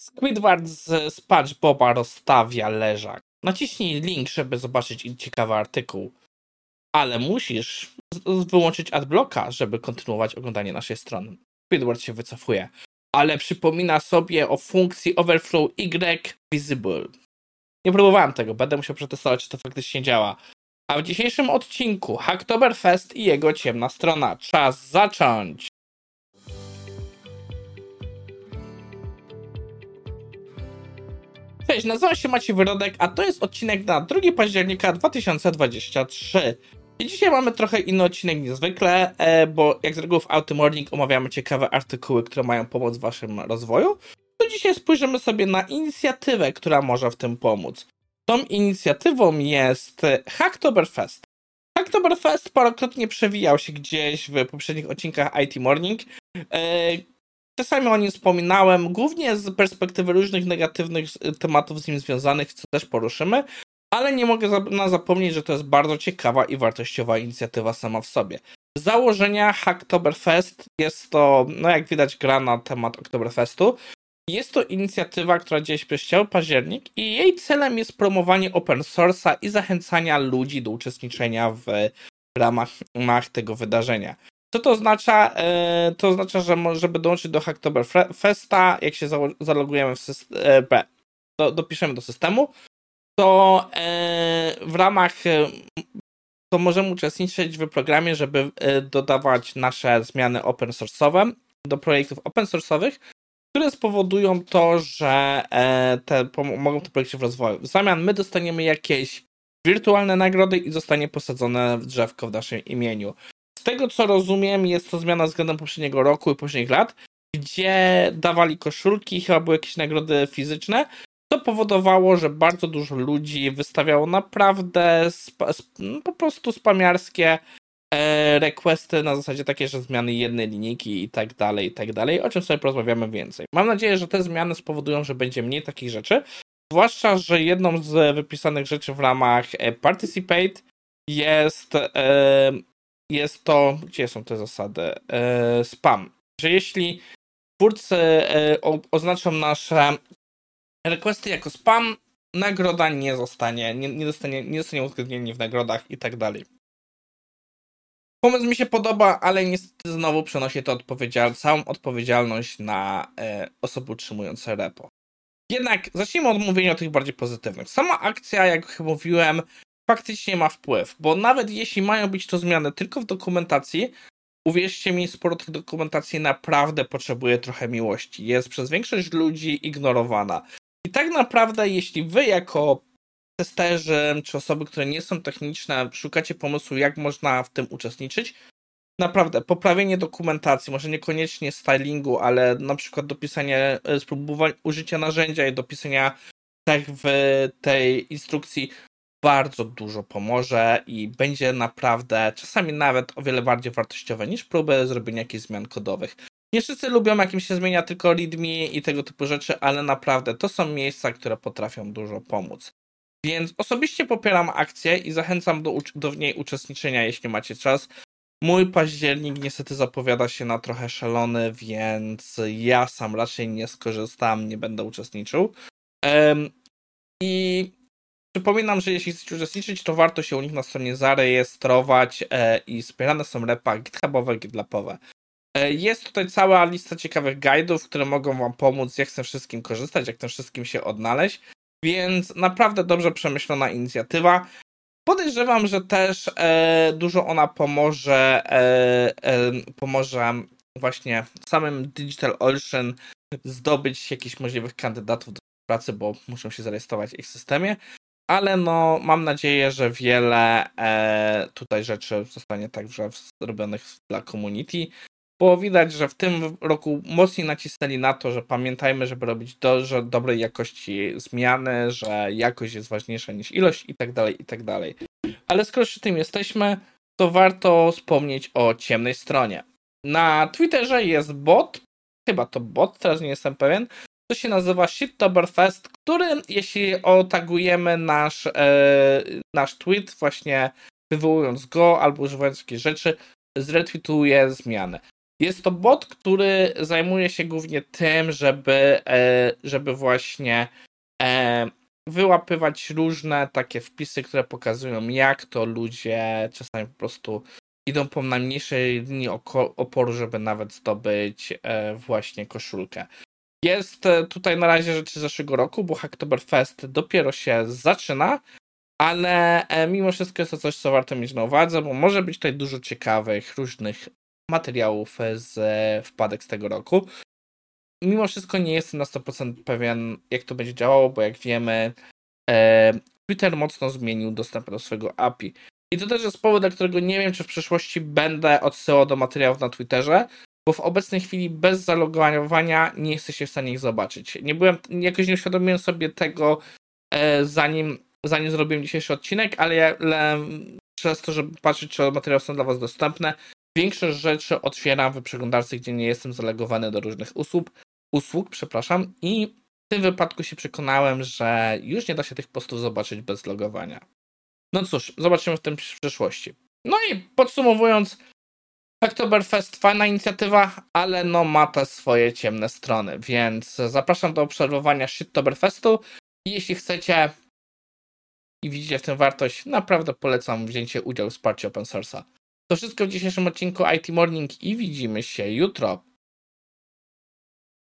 Squidward z SpongeBoba rozstawia leżak. Naciśnij link, żeby zobaczyć ciekawy artykuł. Ale musisz wyłączyć adblocka, żeby kontynuować oglądanie naszej strony. Squidward się wycofuje, ale przypomina sobie o funkcji overflow Y visible. Nie próbowałem tego, będę musiał przetestować, czy to faktycznie działa. A w dzisiejszym odcinku Hacktoberfest i jego ciemna strona. Czas zacząć! Cześć, nazywam się Maciej Wyrodek, a to jest odcinek na 2 października 2023. I dzisiaj mamy trochę inny odcinek niż zwykle, e, bo jak z reguły w Auto Morning omawiamy ciekawe artykuły, które mają pomóc w waszym rozwoju. To dzisiaj spojrzymy sobie na inicjatywę, która może w tym pomóc. Tą inicjatywą jest Hacktoberfest. Hacktoberfest parokrotnie przewijał się gdzieś w poprzednich odcinkach IT Morning. E, Czasami o nim wspominałem, głównie z perspektywy różnych negatywnych tematów z nim związanych, co też poruszymy, ale nie mogę zapomnieć, że to jest bardzo ciekawa i wartościowa inicjatywa sama w sobie. Z założenia Hacktoberfest jest to, no jak widać, gra na temat Oktoberfestu. Jest to inicjatywa, która dzieje się przez październik i jej celem jest promowanie open source'a i zachęcania ludzi do uczestniczenia w ramach tego wydarzenia. Co to oznacza? E, to oznacza, że żeby dołączyć do Hacktoberfesta, jak się zalogujemy w system, do, dopiszemy do systemu, to e, w ramach to możemy uczestniczyć w programie, żeby e, dodawać nasze zmiany open source'owe do projektów open source'owych, które spowodują to, że te, pomogą te projekcie w rozwoju. W zamian my dostaniemy jakieś wirtualne nagrody i zostanie posadzone w drzewko w naszym imieniu tego co rozumiem, jest to zmiana względem poprzedniego roku i poprzednich lat, gdzie dawali koszulki, chyba były jakieś nagrody fizyczne. To powodowało, że bardzo dużo ludzi wystawiało naprawdę no, po prostu spamiarskie e, requesty na zasadzie takie, że zmiany jednej linijki i tak dalej, i tak dalej, o czym sobie porozmawiamy więcej. Mam nadzieję, że te zmiany spowodują, że będzie mniej takich rzeczy, zwłaszcza, że jedną z wypisanych rzeczy w ramach e, Participate jest e, jest to, gdzie są te zasady? E, spam. Że jeśli twórcy e, oznaczą nasze requesty jako spam, nagroda nie zostanie, nie, nie dostanie, nie zostanie uwzględnieni w nagrodach i tak dalej. Pomysł mi się podoba, ale niestety znowu przenosi to odpowiedzial całą odpowiedzialność na e, osoby utrzymujące repo. Jednak zacznijmy od mówienia o tych bardziej pozytywnych. Sama akcja, jak mówiłem, faktycznie ma wpływ, bo nawet jeśli mają być to zmiany tylko w dokumentacji, uwierzcie mi, sporo tych dokumentacji naprawdę potrzebuje trochę miłości. Jest przez większość ludzi ignorowana. I tak naprawdę, jeśli wy jako testerzy, czy osoby, które nie są techniczne, szukacie pomysłu, jak można w tym uczestniczyć, naprawdę poprawienie dokumentacji, może niekoniecznie stylingu, ale na przykład dopisanie, e, spróbowanie użycia narzędzia i dopisania tak w tej instrukcji bardzo dużo pomoże i będzie naprawdę czasami nawet o wiele bardziej wartościowe niż próby zrobienia jakichś zmian kodowych. Nie wszyscy lubią, jak im się zmienia tylko readme i tego typu rzeczy, ale naprawdę to są miejsca, które potrafią dużo pomóc. Więc osobiście popieram akcję i zachęcam do, do w niej uczestniczenia, jeśli macie czas. Mój październik niestety zapowiada się na trochę szalony, więc ja sam raczej nie skorzystam, nie będę uczestniczył. Um, I Przypominam, że jeśli chcecie uczestniczyć, to warto się u nich na stronie zarejestrować e, i wspierane są repa githubowe, gitlabowe. E, jest tutaj cała lista ciekawych guide'ów, które mogą wam pomóc, jak z tym wszystkim korzystać, jak tym wszystkim się odnaleźć, więc naprawdę dobrze przemyślona inicjatywa. Podejrzewam, że też e, dużo ona pomoże, e, pomoże właśnie samym Digital Ocean zdobyć jakichś możliwych kandydatów do pracy, bo muszą się zarejestrować w ich systemie ale no mam nadzieję, że wiele e, tutaj rzeczy zostanie także zrobionych dla community, bo widać, że w tym roku mocniej nacisnęli na to, że pamiętajmy, żeby robić dobrej jakości zmiany, że jakość jest ważniejsza niż ilość i tak dalej, i tak dalej. Ale skoro przy tym jesteśmy, to warto wspomnieć o ciemnej stronie. Na Twitterze jest bot, chyba to bot, teraz nie jestem pewien, to się nazywa Shittoberfest, który jeśli otagujemy nasz, e, nasz tweet właśnie wywołując go albo używając jakiejś rzeczy, zretweetuje zmianę. Jest to bot, który zajmuje się głównie tym, żeby, e, żeby właśnie e, wyłapywać różne takie wpisy, które pokazują, jak to ludzie czasami po prostu idą po najmniejszej linii oporu, żeby nawet zdobyć e, właśnie koszulkę. Jest tutaj na razie rzeczy z zeszłego roku, bo Hacktoberfest dopiero się zaczyna, ale mimo wszystko jest to coś, co warto mieć na uwadze, bo może być tutaj dużo ciekawych, różnych materiałów z wpadek z tego roku. Mimo wszystko nie jestem na 100% pewien, jak to będzie działało, bo jak wiemy, e, Twitter mocno zmienił dostęp do swojego API. I to też jest powód, dla którego nie wiem, czy w przyszłości będę odsyłał do materiałów na Twitterze, bo w obecnej chwili bez zalogowania nie jesteście w stanie ich zobaczyć. Nie byłem, jakoś nie uświadomiłem sobie tego, e, zanim, zanim zrobiłem dzisiejszy odcinek, ale, ja, ale przez to, żeby patrzeć, czy materiały są dla Was dostępne, większość rzeczy otwieram w przeglądarce, gdzie nie jestem zalegowany do różnych usług, usług, przepraszam, i w tym wypadku się przekonałem, że już nie da się tych postów zobaczyć bez logowania. No cóż, zobaczymy w tym w przyszłości. No i podsumowując, Oktoberfest fajna inicjatywa, ale no ma te swoje ciemne strony, więc zapraszam do obserwowania Shittoberfestu jeśli chcecie i widzicie w tym wartość, naprawdę polecam wzięcie udziału w wsparciu open source'a. To wszystko w dzisiejszym odcinku IT Morning i widzimy się jutro.